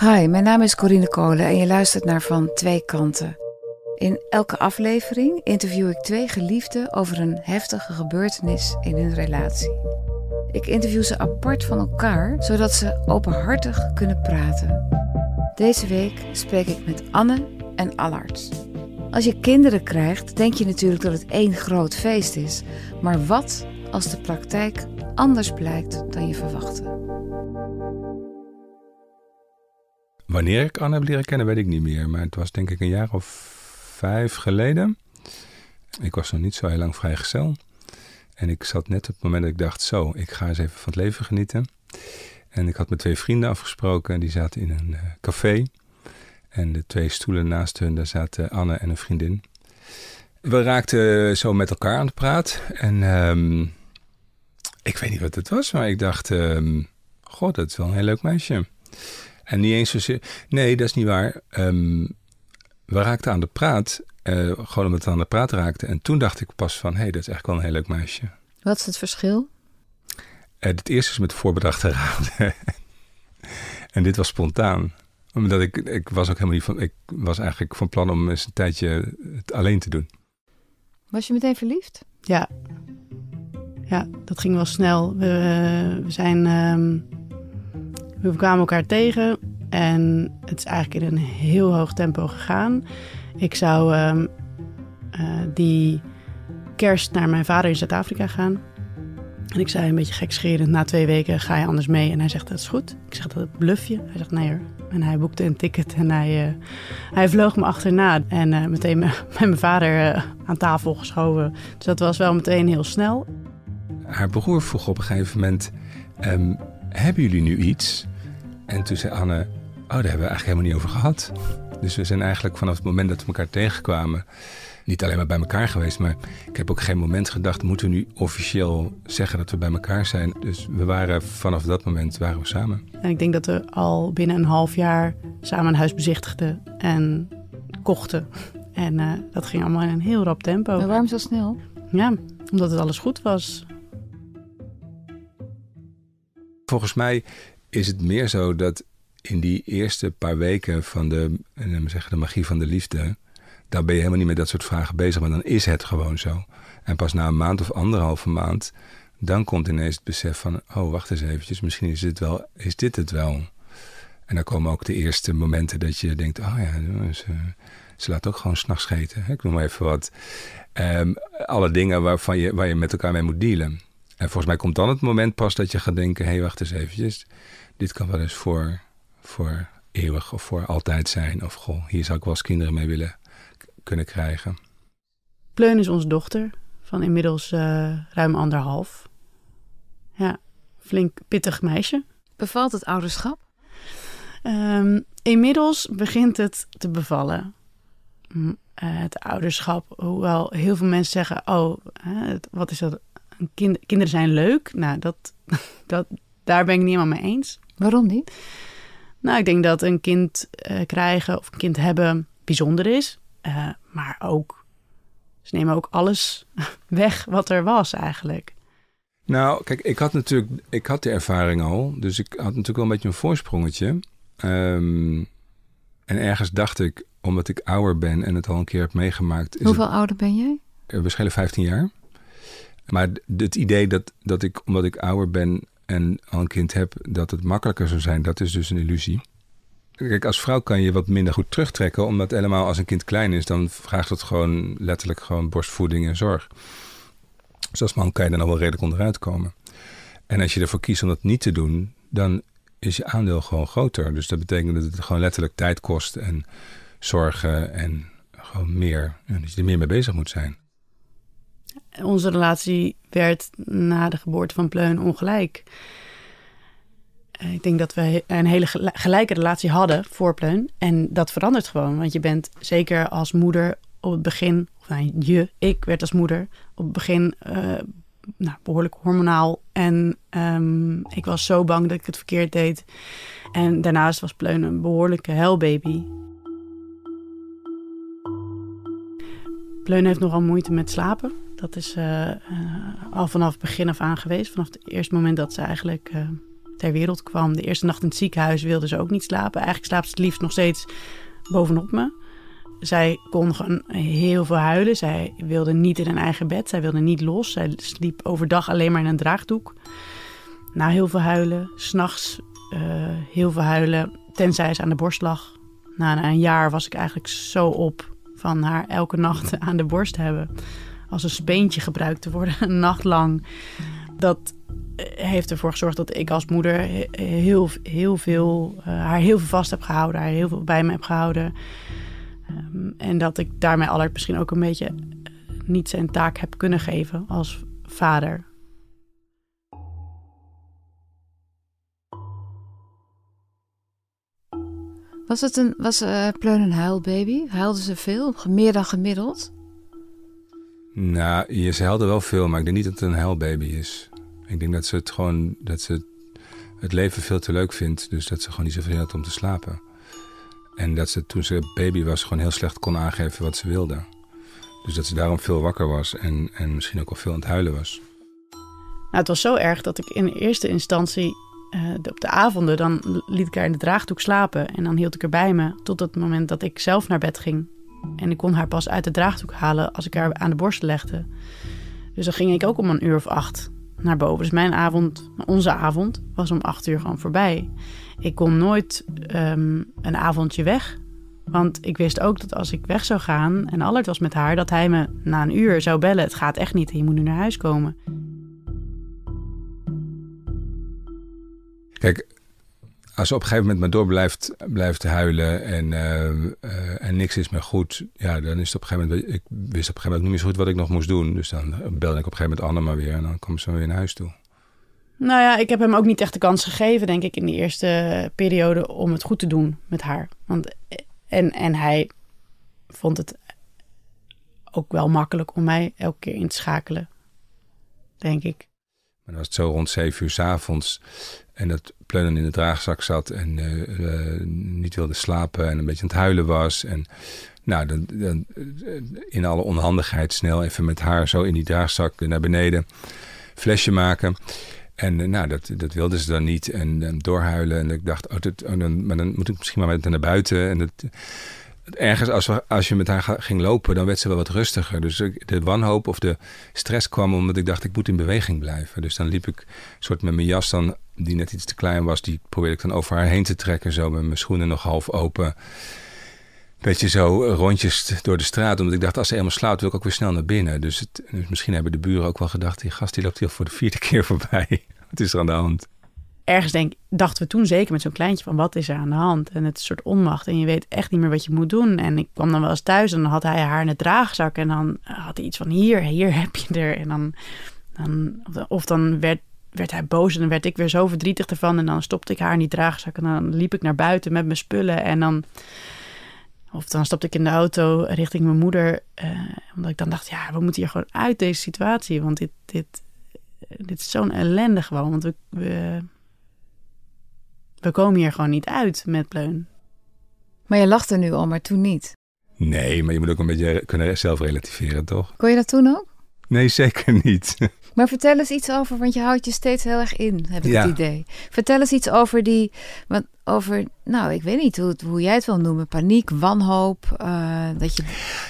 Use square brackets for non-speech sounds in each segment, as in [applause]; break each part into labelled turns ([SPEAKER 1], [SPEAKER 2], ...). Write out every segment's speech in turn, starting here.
[SPEAKER 1] Hi, mijn naam is Corine Kolen en je luistert naar Van Twee Kanten. In elke aflevering interview ik twee geliefden over een heftige gebeurtenis in hun relatie. Ik interview ze apart van elkaar, zodat ze openhartig kunnen praten. Deze week spreek ik met Anne en Allard. Als je kinderen krijgt, denk je natuurlijk dat het één groot feest is. Maar wat als de praktijk anders blijkt dan je verwachtte?
[SPEAKER 2] Wanneer ik Anne heb leren kennen, weet ik niet meer. Maar het was denk ik een jaar of vijf geleden. Ik was nog niet zo heel lang vrijgezel. En ik zat net op het moment dat ik dacht, zo, ik ga eens even van het leven genieten. En ik had met twee vrienden afgesproken. Die zaten in een uh, café. En de twee stoelen naast hun, daar zaten Anne en een vriendin. We raakten zo met elkaar aan het praat. En um, ik weet niet wat het was, maar ik dacht, um, god, dat is wel een heel leuk meisje. En niet eens zozeer. Nee, dat is niet waar. Um, we raakten aan de praat. Uh, gewoon omdat we aan de praat raakten. En toen dacht ik pas van: hé, hey, dat is eigenlijk wel een heel leuk meisje.
[SPEAKER 1] Wat is het verschil?
[SPEAKER 2] Uh, het eerste is met voorbedachte raden. [laughs] en dit was spontaan. Omdat ik, ik was ook helemaal niet van. Ik was eigenlijk van plan om eens een tijdje het alleen te doen.
[SPEAKER 1] Was je meteen verliefd?
[SPEAKER 3] Ja. Ja, dat ging wel snel. We, we zijn. Um we kwamen elkaar tegen en het is eigenlijk in een heel hoog tempo gegaan. Ik zou um, uh, die kerst naar mijn vader in Zuid-Afrika gaan. En ik zei een beetje gekscherend, na twee weken ga je anders mee. En hij zegt, dat is goed. Ik zeg, dat bluff je? Hij zegt, nee hoor. En hij boekte een ticket en hij, uh, hij vloog me achterna. En meteen [laughs] met mijn vader aan tafel geschoven. Dus dat was wel meteen heel snel.
[SPEAKER 2] Haar broer vroeg op een gegeven moment... Um, hebben jullie nu iets? En toen zei Anne, oh, daar hebben we eigenlijk helemaal niet over gehad. Dus we zijn eigenlijk vanaf het moment dat we elkaar tegenkwamen... niet alleen maar bij elkaar geweest, maar ik heb ook geen moment gedacht... moeten we nu officieel zeggen dat we bij elkaar zijn? Dus we waren vanaf dat moment waren we samen.
[SPEAKER 3] En ik denk dat we al binnen een half jaar samen een huis bezichtigden en kochten. En uh, dat ging allemaal in een heel rap tempo.
[SPEAKER 1] Maar waarom zo snel?
[SPEAKER 3] Ja, omdat het alles goed was.
[SPEAKER 2] Volgens mij is het meer zo dat in die eerste paar weken van de, zeggen, de magie van de liefde, daar ben je helemaal niet met dat soort vragen bezig, maar dan is het gewoon zo. En pas na een maand of anderhalve maand, dan komt ineens het besef van, oh wacht eens eventjes, misschien is dit, wel, is dit het wel. En dan komen ook de eerste momenten dat je denkt, oh ja, ze, ze laat ook gewoon s'nachts scheten. Ik noem maar even wat. Um, alle dingen waarvan je, waar je met elkaar mee moet dealen. En volgens mij komt dan het moment pas dat je gaat denken, hé hey, wacht eens eventjes dit kan wel eens voor, voor eeuwig of voor altijd zijn. Of goh, hier zou ik wel eens kinderen mee willen kunnen krijgen.
[SPEAKER 3] Pleun is onze dochter van inmiddels uh, ruim anderhalf. Ja, flink pittig meisje.
[SPEAKER 1] Bevalt het ouderschap?
[SPEAKER 3] Um, inmiddels begint het te bevallen. Uh, het ouderschap, hoewel heel veel mensen zeggen: Oh, hè, wat is dat? Kind, kinderen zijn leuk. Nou, dat, [laughs] dat, daar ben ik niet helemaal mee eens.
[SPEAKER 1] Waarom niet?
[SPEAKER 3] Nou, ik denk dat een kind uh, krijgen of een kind hebben bijzonder is. Uh, maar ook, ze nemen ook alles [laughs] weg wat er was eigenlijk.
[SPEAKER 2] Nou, kijk, ik had natuurlijk, ik had de ervaring al. Dus ik had natuurlijk wel een beetje een voorsprongetje. Um, en ergens dacht ik, omdat ik ouder ben en het al een keer heb meegemaakt.
[SPEAKER 1] Hoeveel het, ouder ben jij?
[SPEAKER 2] We schelen 15 jaar. Maar het idee dat, dat ik, omdat ik ouder ben, en al een kind heb, dat het makkelijker zou zijn, dat is dus een illusie. Kijk, als vrouw kan je wat minder goed terugtrekken, omdat helemaal als een kind klein is, dan vraagt het gewoon letterlijk gewoon borstvoeding en zorg. Dus als man kan je er nog wel redelijk onderuit komen. En als je ervoor kiest om dat niet te doen, dan is je aandeel gewoon groter. Dus dat betekent dat het gewoon letterlijk tijd kost en zorgen en gewoon meer, dat je er meer mee bezig moet zijn
[SPEAKER 3] onze relatie werd na de geboorte van Pleun ongelijk. Eh, ik denk dat we een hele gelijke relatie hadden voor Pleun. En dat verandert gewoon. Want je bent zeker als moeder op het begin, of nou, je, ik werd als moeder op het begin uh, nou, behoorlijk hormonaal. En um, ik was zo bang dat ik het verkeerd deed. En daarnaast was Pleun een behoorlijke huilbaby. Pleun heeft nogal moeite met slapen. Dat is uh, al vanaf begin af aan geweest. Vanaf het eerste moment dat ze eigenlijk uh, ter wereld kwam. De eerste nacht in het ziekenhuis wilde ze ook niet slapen. Eigenlijk slaapt ze het liefst nog steeds bovenop me. Zij kon gewoon heel veel huilen. Zij wilde niet in een eigen bed. Zij wilde niet los. Zij sliep overdag alleen maar in een draagdoek. Na heel veel huilen, s'nachts heel veel huilen, tenzij ze aan de borst lag. Na een jaar was ik eigenlijk zo op van haar elke nacht [laughs] aan de borst hebben. Als een speentje gebruikt te worden, [laughs] een nacht lang. Dat eh, heeft ervoor gezorgd dat ik als moeder heel, heel veel, uh, haar heel veel vast heb gehouden, haar heel veel bij me heb gehouden. Um, en dat ik daarmee Allard misschien ook een beetje niet zijn taak heb kunnen geven als vader.
[SPEAKER 1] Was het een was, uh, Pleun een huilbaby? Huilde ze veel? Meer dan gemiddeld?
[SPEAKER 2] Nou, ze huilde wel veel, maar ik denk niet dat het een huilbaby is. Ik denk dat ze het gewoon, dat ze het leven veel te leuk vindt. Dus dat ze gewoon niet zoveel had om te slapen. En dat ze toen ze baby was gewoon heel slecht kon aangeven wat ze wilde. Dus dat ze daarom veel wakker was en, en misschien ook al veel aan het huilen was.
[SPEAKER 3] Nou, het was zo erg dat ik in eerste instantie uh, op de avonden, dan liet ik haar in de draagdoek slapen. En dan hield ik haar bij me tot het moment dat ik zelf naar bed ging. En ik kon haar pas uit de draagdoek halen als ik haar aan de borst legde. Dus dan ging ik ook om een uur of acht naar boven. Dus mijn avond, onze avond, was om acht uur gewoon voorbij. Ik kon nooit um, een avondje weg. Want ik wist ook dat als ik weg zou gaan en Allard was met haar, dat hij me na een uur zou bellen. Het gaat echt niet, je moet nu naar huis komen.
[SPEAKER 2] Kijk, als ze op een gegeven moment maar door blijft, blijft huilen en, uh, uh, en niks is meer goed, ja, dan is het op een gegeven moment. Ik wist op een gegeven moment niet meer zo goed wat ik nog moest doen. Dus dan belde ik op een gegeven moment Anne maar weer en dan kwam ze weer naar huis toe.
[SPEAKER 3] Nou ja, ik heb hem ook niet echt de kans gegeven, denk ik, in die eerste periode om het goed te doen met haar. Want, en, en hij vond het ook wel makkelijk om mij elke keer in te schakelen, denk ik.
[SPEAKER 2] Maar dan was het zo rond zeven uur s avonds en dat Pleunen in de draagzak zat en uh, uh, niet wilde slapen en een beetje aan het huilen was. En nou, dan, dan, in alle onhandigheid snel even met haar zo in die draagzak naar beneden flesje maken. En uh, nou, dat, dat wilde ze dan niet. En, en doorhuilen. En ik dacht, oh, dat, oh, dan, maar dan moet ik misschien maar met naar buiten. En dat, ergens als, we, als je met haar ging lopen, dan werd ze wel wat rustiger. Dus de wanhoop of de stress kwam omdat ik dacht, ik moet in beweging blijven. Dus dan liep ik soort met mijn jas dan, die net iets te klein was, die probeerde ik dan over haar heen te trekken. Zo met mijn schoenen nog half open. Beetje zo rondjes door de straat. Omdat ik dacht, als ze helemaal slaapt, wil ik ook weer snel naar binnen. Dus, het, dus misschien hebben de buren ook wel gedacht, die gast die loopt hier voor de vierde [laughs] keer voorbij. Wat is er aan de hand?
[SPEAKER 3] Ergens denk, dachten we toen zeker met zo'n kleintje van wat is er aan de hand? En het soort onmacht en je weet echt niet meer wat je moet doen. En ik kwam dan wel eens thuis en dan had hij haar in de draagzak en dan had hij iets van hier, hier heb je er. En dan, dan of dan werd, werd hij boos en dan werd ik weer zo verdrietig ervan. En dan stopte ik haar in die draagzak en dan liep ik naar buiten met mijn spullen en dan... Of dan stapte ik in de auto richting mijn moeder. Uh, omdat ik dan dacht, ja, we moeten hier gewoon uit deze situatie. Want dit, dit, dit is zo'n ellende gewoon. Want we, we komen hier gewoon niet uit met Pleun.
[SPEAKER 1] Maar je lachte nu al, maar toen niet.
[SPEAKER 2] Nee, maar je moet ook een beetje kunnen zelf relativeren, toch?
[SPEAKER 1] Kon je dat toen ook?
[SPEAKER 2] Nee, zeker niet. [laughs]
[SPEAKER 1] Maar vertel eens iets over, want je houdt je steeds heel erg in, heb ik het idee. Vertel eens iets over die, want over, nou, ik weet niet hoe, hoe jij het wil noemen, paniek, wanhoop, uh, dat je...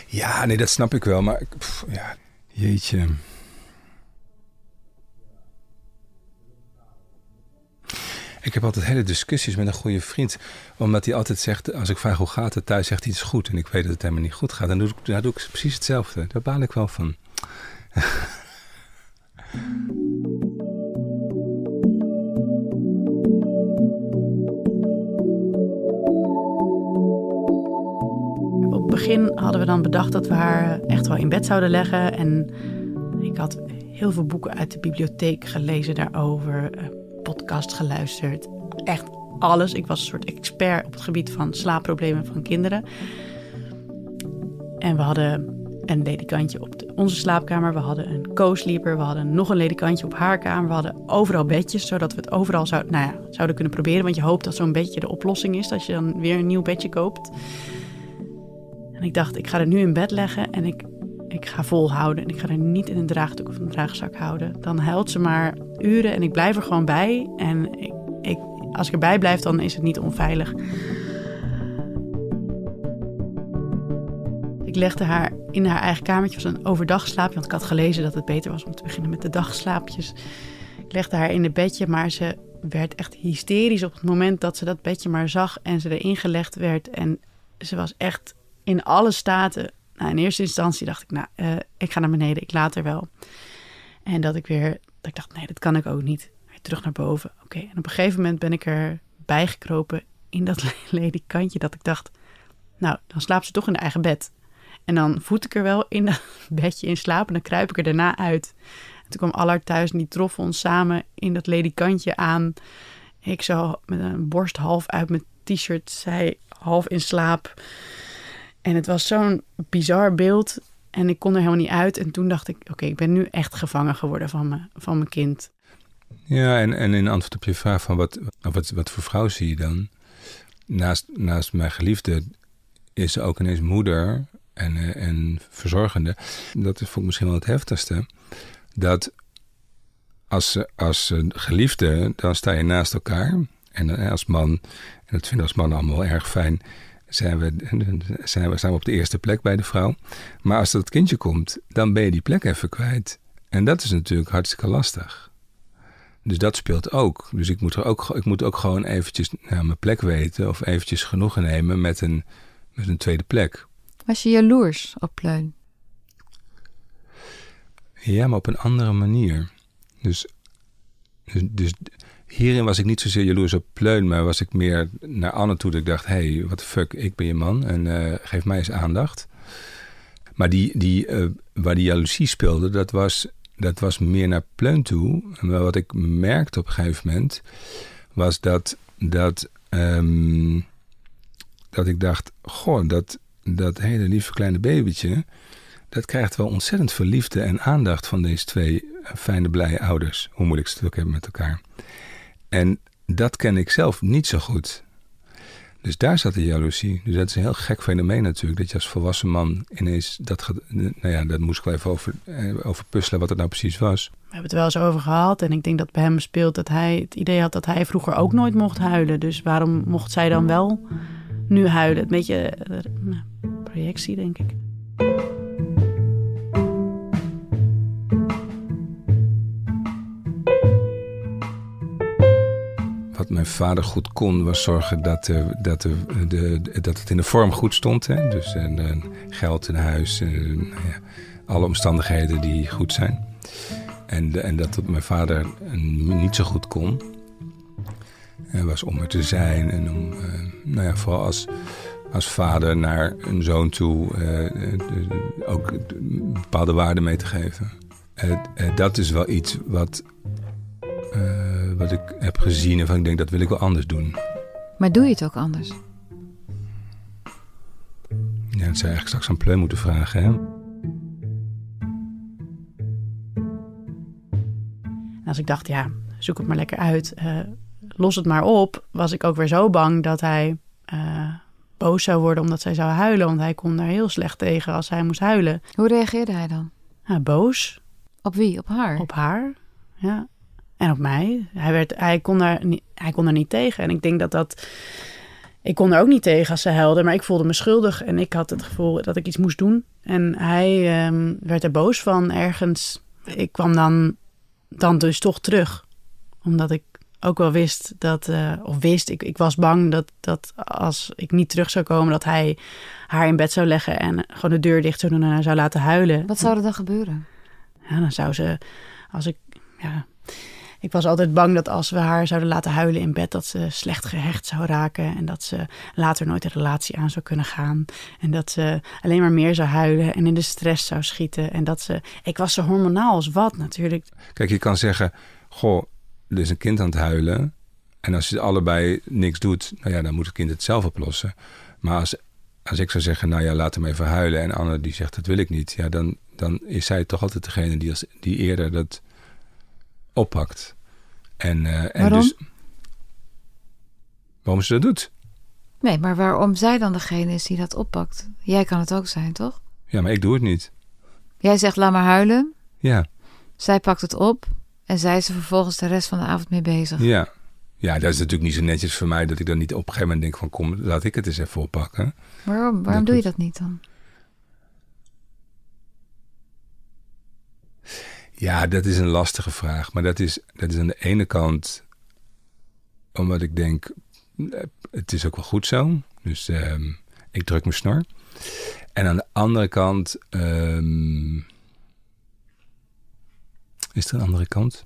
[SPEAKER 2] Ja, nee, dat snap ik wel, maar pff, ja, jeetje. Ik heb altijd hele discussies met een goede vriend. Omdat hij altijd zegt, als ik vraag hoe gaat het thuis, zegt hij het is goed. En ik weet dat het helemaal niet goed gaat. Dan doe ik, dan doe ik precies hetzelfde. Daar baal ik wel van.
[SPEAKER 3] Op het begin hadden we dan bedacht dat we haar echt wel in bed zouden leggen. En ik had heel veel boeken uit de bibliotheek gelezen daarover podcast geluisterd. Echt alles. Ik was een soort expert op het gebied van slaapproblemen van kinderen. En we hadden een ledikantje op onze slaapkamer. We hadden een co-sleeper. We hadden nog een ledikantje op haar kamer. We hadden overal bedjes, zodat we het overal zou, nou ja, zouden kunnen proberen. Want je hoopt dat zo'n bedje de oplossing is. Dat je dan weer een nieuw bedje koopt. En ik dacht, ik ga er nu in bed leggen. En ik ik ga volhouden en ik ga er niet in een draagdoek of een draagzak houden. Dan huilt ze maar uren en ik blijf er gewoon bij. En ik, ik, als ik erbij blijf, dan is het niet onveilig. Ik legde haar in haar eigen kamertje, was een overdagslaapje, want ik had gelezen dat het beter was om te beginnen met de dagslaapjes. Ik legde haar in het bedje, maar ze werd echt hysterisch op het moment dat ze dat bedje maar zag en ze erin gelegd werd. En ze was echt in alle staten. Nou, in eerste instantie dacht ik, nou, uh, ik ga naar beneden, ik laat er wel. En dat ik weer, dat ik dacht, nee, dat kan ik ook niet. Terug naar boven. Oké, en op een gegeven moment ben ik er bijgekropen in dat [laughs] ledikantje dat ik dacht, nou, dan slaapt ze toch in haar eigen bed. En dan voet ik er wel in dat [laughs] bedje in slaap en dan kruip ik er daarna uit. En toen kwam Allard thuis en die troffen ons samen in dat ledikantje aan. Ik zo met een borst half uit mijn t-shirt, zij half in slaap. En het was zo'n bizar beeld. En ik kon er helemaal niet uit. En toen dacht ik, oké, ik ben nu echt gevangen geworden van, me, van mijn kind.
[SPEAKER 2] Ja, en, en in antwoord op je vraag van wat, wat, wat voor vrouw zie je dan? Naast, naast mijn geliefde is ze ook ineens moeder en, eh, en verzorgende. Dat is ik misschien wel het heftigste. Dat als, als geliefde, dan sta je naast elkaar. En eh, als man, en dat vinden als man allemaal erg fijn, zijn we, zijn, we, zijn we op de eerste plek bij de vrouw. Maar als dat kindje komt, dan ben je die plek even kwijt. En dat is natuurlijk hartstikke lastig. Dus dat speelt ook. Dus ik moet, er ook, ik moet ook gewoon eventjes nou, mijn plek weten of eventjes genoegen nemen met een, met een tweede plek.
[SPEAKER 1] Was je jaloers op Pleun?
[SPEAKER 2] Ja, maar op een andere manier. Dus, dus, dus hierin was ik niet zozeer jaloers op Pleun, maar was ik meer naar Anne toe. Dat ik dacht, hey, wat fuck, ik ben je man en uh, geef mij eens aandacht. Maar die, die, uh, waar die jaloezie speelde, dat was, dat was meer naar Pleun toe. Maar wat ik merkte op een gegeven moment, was dat, dat, um, dat ik dacht, goh, dat, dat hele lieve kleine babytje, dat krijgt wel ontzettend veel liefde en aandacht van deze twee fijne, blije ouders. Hoe moeilijk ze het ook hebben met elkaar. En dat ken ik zelf niet zo goed. Dus daar zat de jaloezie. Dus dat is een heel gek fenomeen natuurlijk. Dat je als volwassen man ineens dat Nou ja, dat moest ik wel even over, eh, over puzzelen wat het nou precies was.
[SPEAKER 3] We hebben het wel eens over gehad. En ik denk dat bij hem speelt dat hij het idee had dat hij vroeger ook nooit mocht huilen. Dus waarom mocht zij dan wel nu huilen? Een beetje eh, projectie, denk ik.
[SPEAKER 2] Mijn vader goed kon, was zorgen dat, dat, de, dat het in de vorm goed stond. Hè? Dus geld in huis, ja, alle omstandigheden die goed zijn. En, en dat mijn vader niet zo goed kon, was om er te zijn en om, uh, nou ja, vooral als, als vader naar een zoon toe uh, ook bepaalde waarden mee te geven. dat is wel iets wat wat ik heb gezien en van ik denk dat wil ik wel anders doen.
[SPEAKER 1] Maar doe je het ook anders?
[SPEAKER 2] Ja, dat zou eigenlijk straks aan Pleun moeten vragen, hè?
[SPEAKER 3] Als ik dacht, ja, zoek het maar lekker uit, uh, los het maar op, was ik ook weer zo bang dat hij uh, boos zou worden omdat zij zou huilen. Want hij kon daar heel slecht tegen als hij moest huilen.
[SPEAKER 1] Hoe reageerde hij dan?
[SPEAKER 3] Ja, boos.
[SPEAKER 1] Op wie? Op haar?
[SPEAKER 3] Op haar, ja. En op mij. Hij, werd, hij, kon daar niet, hij kon daar niet tegen. En ik denk dat dat. Ik kon er ook niet tegen als ze huilde, maar ik voelde me schuldig. En ik had het gevoel dat ik iets moest doen. En hij um, werd er boos van ergens. Ik kwam dan, dan dus toch terug. Omdat ik ook wel wist dat, uh, of wist, ik, ik was bang dat, dat als ik niet terug zou komen, dat hij haar in bed zou leggen en gewoon de deur dicht zou doen en haar zou laten huilen.
[SPEAKER 1] Wat zou er dan gebeuren?
[SPEAKER 3] Ja, dan zou ze, als ik, ja, ik was altijd bang dat als we haar zouden laten huilen in bed, dat ze slecht gehecht zou raken. En dat ze later nooit een relatie aan zou kunnen gaan. En dat ze alleen maar meer zou huilen en in de stress zou schieten. En dat ze. Ik was zo hormonaal als wat natuurlijk.
[SPEAKER 2] Kijk, je kan zeggen: Goh, er is een kind aan het huilen. En als je allebei niks doet, nou ja, dan moet het kind het zelf oplossen. Maar als, als ik zou zeggen, nou ja, laat hem even huilen. En Anne die zegt, dat wil ik niet. Ja, dan, dan is zij toch altijd degene die, als, die eerder dat oppakt. En, uh, en
[SPEAKER 1] waarom? Dus,
[SPEAKER 2] waarom ze dat doet.
[SPEAKER 1] Nee, maar waarom zij dan degene is die dat oppakt? Jij kan het ook zijn, toch?
[SPEAKER 2] Ja, maar ik doe het niet.
[SPEAKER 1] Jij zegt laat maar huilen.
[SPEAKER 2] Ja,
[SPEAKER 1] Zij pakt het op en zij is er vervolgens de rest van de avond mee bezig.
[SPEAKER 2] ja. Ja, dat is natuurlijk niet zo netjes voor mij dat ik dan niet op een gegeven moment denk van kom, laat ik het eens even oppakken.
[SPEAKER 1] Waarom, waarom
[SPEAKER 2] Dat
[SPEAKER 1] doe je dat niet dan?
[SPEAKER 2] Ja, dat is een lastige vraag. Maar dat is, dat is aan de ene kant omdat ik denk, het is ook wel goed zo. Dus ehm, ik druk mijn snor. En aan de andere kant, ehm, is er een andere kant?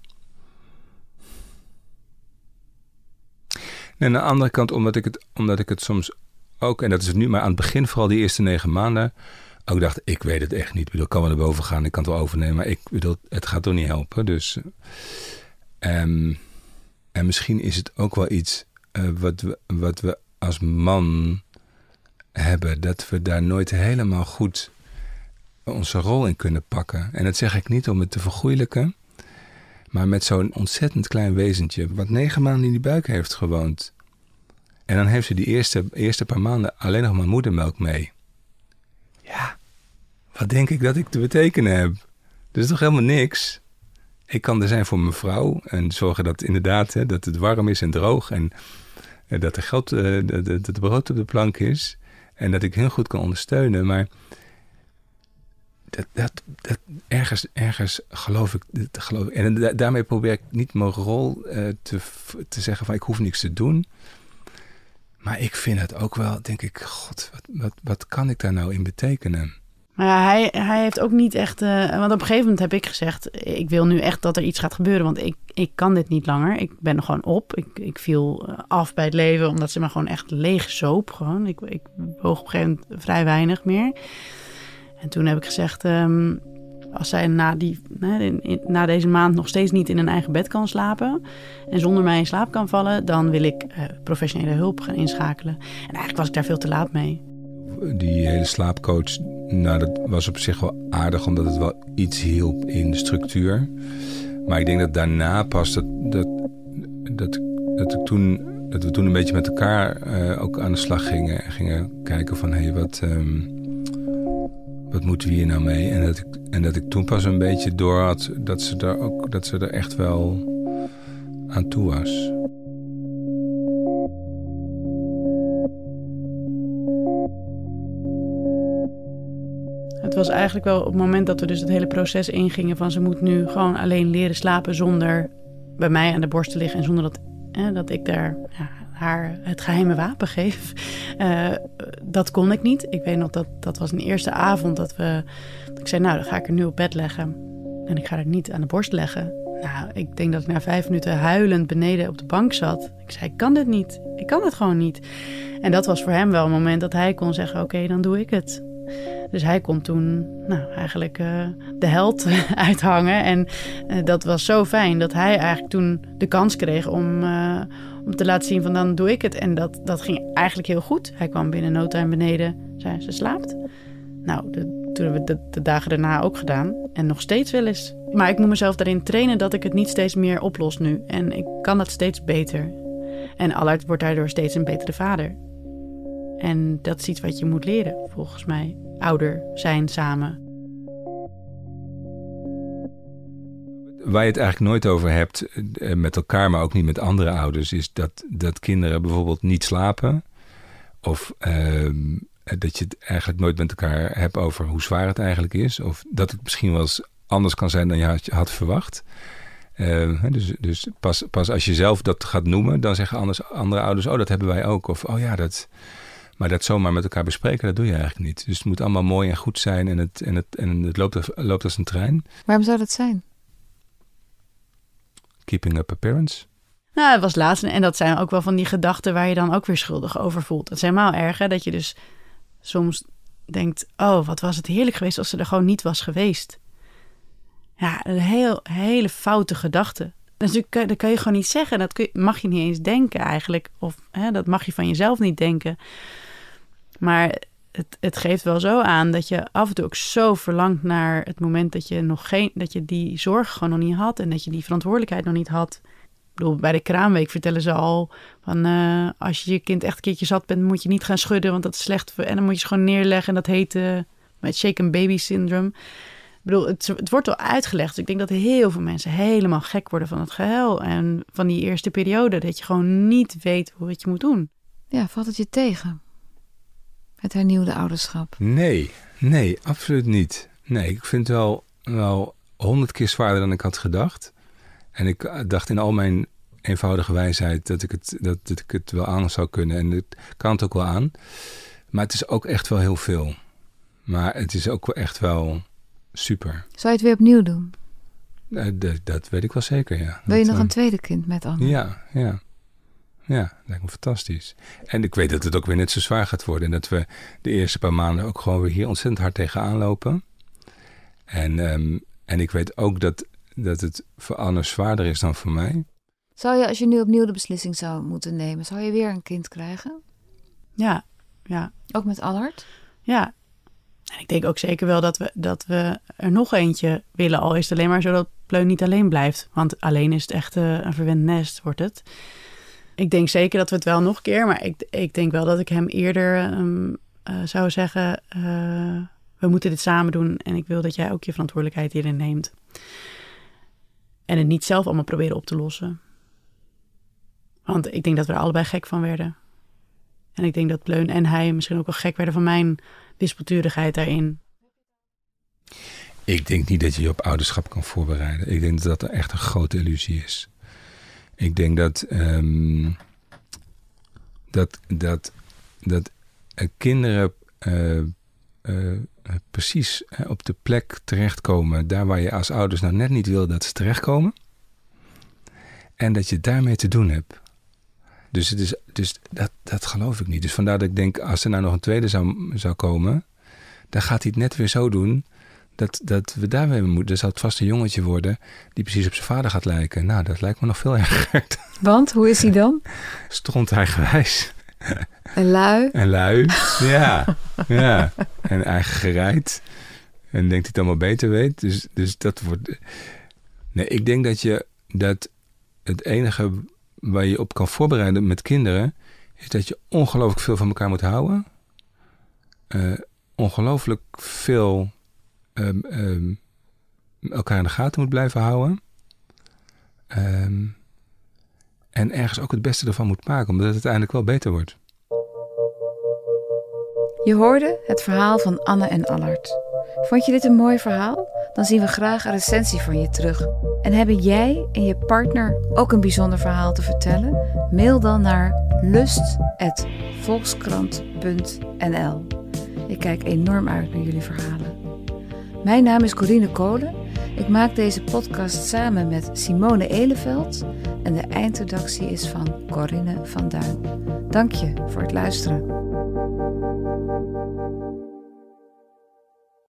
[SPEAKER 2] En aan de andere kant, omdat ik, het, omdat ik het soms ook, en dat is het nu, maar aan het begin, vooral die eerste negen maanden, ook dacht, ik weet het echt niet. Ik bedoel, kan wel naar boven gaan, ik kan het wel overnemen, maar ik bedoel, het gaat toch niet helpen. Dus, ehm, en misschien is het ook wel iets eh, wat, we, wat we als man hebben, dat we daar nooit helemaal goed onze rol in kunnen pakken. En dat zeg ik niet om het te vergoeilijken, maar met zo'n ontzettend klein wezentje, wat negen maanden in die buik heeft gewoond. En dan heeft ze die eerste, eerste paar maanden alleen nog maar moedermelk mee. Ja, wat denk ik dat ik te betekenen heb? Is toch helemaal niks? Ik kan er zijn voor mijn vrouw en zorgen dat inderdaad hè, dat het warm is en droog en eh, dat er geld, eh, dat, het brood op de plank is en dat ik heel goed kan ondersteunen. Maar dat, dat, dat, ergens, ergens geloof ik, dat geloof. En da- daarmee probeer ik niet mijn rol eh, te, te zeggen van ik hoef niks te doen. Maar ik vind het ook wel, denk ik, god, wat, wat, wat kan ik daar nou in betekenen?
[SPEAKER 3] Maar ja, hij, hij heeft ook niet echt... eh, want op een gegeven moment heb ik gezegd... ik wil nu echt dat er iets gaat gebeuren. Want ik, ik kan dit niet langer. Ik ben gewoon op. Ik, ik viel eh, af bij het leven... omdat ze me gewoon echt leeg zoop. Gewoon. Ik, ik woog op een gegeven moment vrij weinig meer. En toen heb ik gezegd... ehm, als zij na, die, na deze maand nog steeds niet in een eigen bed kan slapen... en zonder mij in slaap kan vallen... dan wil ik eh, professionele hulp gaan inschakelen. En eigenlijk was ik daar veel te laat mee.
[SPEAKER 2] Die hele slaapcoach, nou, dat was op zich wel aardig, omdat het wel iets hielp in de structuur. Maar ik denk dat daarna pas dat, dat, dat, dat, ik toen, dat we toen een beetje met elkaar eh, ook aan de slag gingen. En gingen kijken van, hé, hey, wat, ehm, wat moeten we hier nou mee? En dat, ik, en dat ik toen pas een beetje door had dat ze er, ook, dat ze er echt wel aan toe was.
[SPEAKER 3] Het was eigenlijk wel op het moment dat we dus het hele proces ingingen van ze moet nu gewoon alleen leren slapen zonder bij mij aan de borst te liggen en zonder dat, dat ik daar ja, haar het geheime wapen geef. Eh, dat kon ik niet. Ik weet nog dat dat was een eerste avond dat we, ik zei nou dan ga ik er nu op bed leggen en ik ga haar niet aan de borst leggen. Nou, ik denk dat ik na vijf minuten huilend beneden op de bank zat. Ik zei, ik kan dit niet. Ik kan het gewoon niet. En dat was voor hem wel een moment dat hij kon zeggen, oké, dan doe ik het. Dus hij kon toen nou, eigenlijk eh, de held [laughs] uithangen. En eh, dat was zo fijn dat hij eigenlijk toen de kans kreeg om, eh, om te laten zien van dan doe ik het. En dat, dat ging eigenlijk heel goed. Hij kwam binnen no time beneden, zei ze slaapt. Nou, de, toen hebben we de, de dagen daarna ook gedaan. En nog steeds wel eens. Maar ik moet mezelf daarin trainen dat ik het niet steeds meer oplos nu. En ik kan dat steeds beter. En Allard wordt daardoor steeds een betere vader. En dat is iets wat je moet leren, volgens mij. Ouder zijn samen.
[SPEAKER 2] Waar je het eigenlijk nooit over hebt eh, met elkaar, maar ook niet met andere ouders, is dat, dat kinderen bijvoorbeeld niet slapen. Of ehm, dat je het eigenlijk nooit met elkaar hebt over hoe zwaar het eigenlijk is. Of dat het misschien wel eens anders kan zijn dan je had, had verwacht. Eh, dus dus pas, pas als je zelf dat gaat noemen, dan zeggen andere ouders: Oh, dat hebben wij ook. Of oh ja, dat. Maar dat zomaar met elkaar bespreken, dat doe je eigenlijk niet. Dus het moet allemaal mooi en goed zijn en het, en het, en het loopt, als- loopt als een trein.
[SPEAKER 1] Waarom zou dat zijn?
[SPEAKER 2] Keeping up appearance.
[SPEAKER 3] Nou, het was laatst. En dat zijn ook wel van die gedachten waar je dan ook weer schuldig over voelt. Dat is helemaal erg, hè? Dat je dus soms denkt... oh, wat was het heerlijk geweest als ze er gewoon niet was geweest. Ja, een heel, hele foute gedachte. Natuurlijk- dat kan je gewoon niet zeggen. Dat kun je- mag je niet eens denken eigenlijk. Of hè, dat mag je van jezelf niet denken. Maar het, het geeft wel zo aan dat je af en toe ook zo verlangt naar het moment dat je nog geen, dat je die zorg gewoon nog niet had en dat je die verantwoordelijkheid nog niet had. Ik bedoel, bij de kraamweek vertellen ze al van eh, als je je kind echt een keertje zat bent, moet je niet gaan schudden, want dat is slecht. En dan moet je ze gewoon neerleggen en dat heet eh, met shaken baby syndrome. Ik bedoel, het, het wordt al uitgelegd. Dus ik denk dat heel veel mensen helemaal gek worden van het gehuil. En van die eerste periode. Dat je gewoon niet weet hoe het je moet doen.
[SPEAKER 1] Ja, valt het je tegen? Het hernieuwde ouderschap?
[SPEAKER 2] Nee, nee, absoluut niet. Nee, ik vind het wel, wel honderd keer zwaarder dan ik had gedacht. En ik eh, dacht in al mijn eenvoudige wijsheid dat ik het, dat, dat ik het wel aan zou kunnen. En het kan het ook wel aan. Maar het is ook echt wel heel veel. Maar het is ook wel echt wel super.
[SPEAKER 1] Zou je het weer opnieuw doen?
[SPEAKER 2] Uh, dat, dat weet ik wel zeker, ja.
[SPEAKER 1] Wil je
[SPEAKER 2] dat,
[SPEAKER 1] nog
[SPEAKER 2] uh,
[SPEAKER 1] een tweede kind met Anne?
[SPEAKER 2] Ja, ja. Ja, lijkt me fantastisch. En ik weet dat het ook weer net zo zwaar gaat worden. En dat we de eerste paar maanden ook gewoon weer hier ontzettend hard tegenaan lopen. En, um, en ik weet ook dat, dat het voor Anne zwaarder is dan voor mij.
[SPEAKER 1] Zou je, als je nu opnieuw de beslissing zou moeten nemen, zou je weer een kind krijgen?
[SPEAKER 3] Ja, ja.
[SPEAKER 1] Ook met Allard?
[SPEAKER 3] Ja. En ik denk ook zeker wel dat we, dat we er nog eentje willen. Al is het alleen maar zodat Pleun niet alleen blijft. Want alleen is het echt uh, een verwend nest, wordt het. Ik denk zeker dat we het wel nog een keer... maar ik, ik denk wel dat ik hem eerder um, uh, zou zeggen... Uh, we moeten dit samen doen en ik wil dat jij ook je verantwoordelijkheid hierin neemt. En het niet zelf allemaal proberen op te lossen. Want ik denk dat we er allebei gek van werden. En ik denk dat Pleun en hij misschien ook wel gek werden van mijn wispelturigheid daarin.
[SPEAKER 2] Ik denk niet dat je je op ouderschap kan voorbereiden. Ik denk dat dat echt een grote illusie is. Ik denk dat, um, dat, dat, dat uh, kinderen uh, uh, precies op de plek terechtkomen, daar waar je als ouders nou net niet wil dat ze terechtkomen. En dat je daarmee te doen hebt. Dus, het is, dus dat, dat geloof ik niet. Dus vandaar dat ik denk, als er nou nog een tweede zou, zou komen, dan gaat hij het net weer zo doen dat, dat we daarmee moeten. Dan zal het vast een jongetje worden die precies op zijn vader gaat lijken. Nou, dat lijkt me nog veel erger. [laughs]
[SPEAKER 1] Want, hoe is hij dan?
[SPEAKER 2] Stront eigenwijs.
[SPEAKER 1] En lui.
[SPEAKER 2] En lui, [laughs] ja. ja. En eigen gereid. En denkt hij het allemaal beter weet. Dus, dus dat wordt... Nee, ik denk dat je dat het enige waar je op kan voorbereiden met kinderen... is dat je ongelooflijk veel van elkaar moet houden. Uh, ongelooflijk veel um, um, elkaar in de gaten moet blijven houden. Um, en ergens ook het beste ervan moet maken, omdat het uiteindelijk wel beter wordt.
[SPEAKER 1] Je hoorde het verhaal van Anne en Allard. Vond je dit een mooi verhaal? Dan zien we graag een recensie van je terug. En hebben jij en je partner ook een bijzonder verhaal te vertellen? Mail dan naar lust.volkskrant.nl. Ik kijk enorm uit naar jullie verhalen. Mijn naam is Corine Kolen. Ik maak deze podcast samen met Simone Eleveld en de eindredactie is van Corinne van Duin. Dank je voor het luisteren.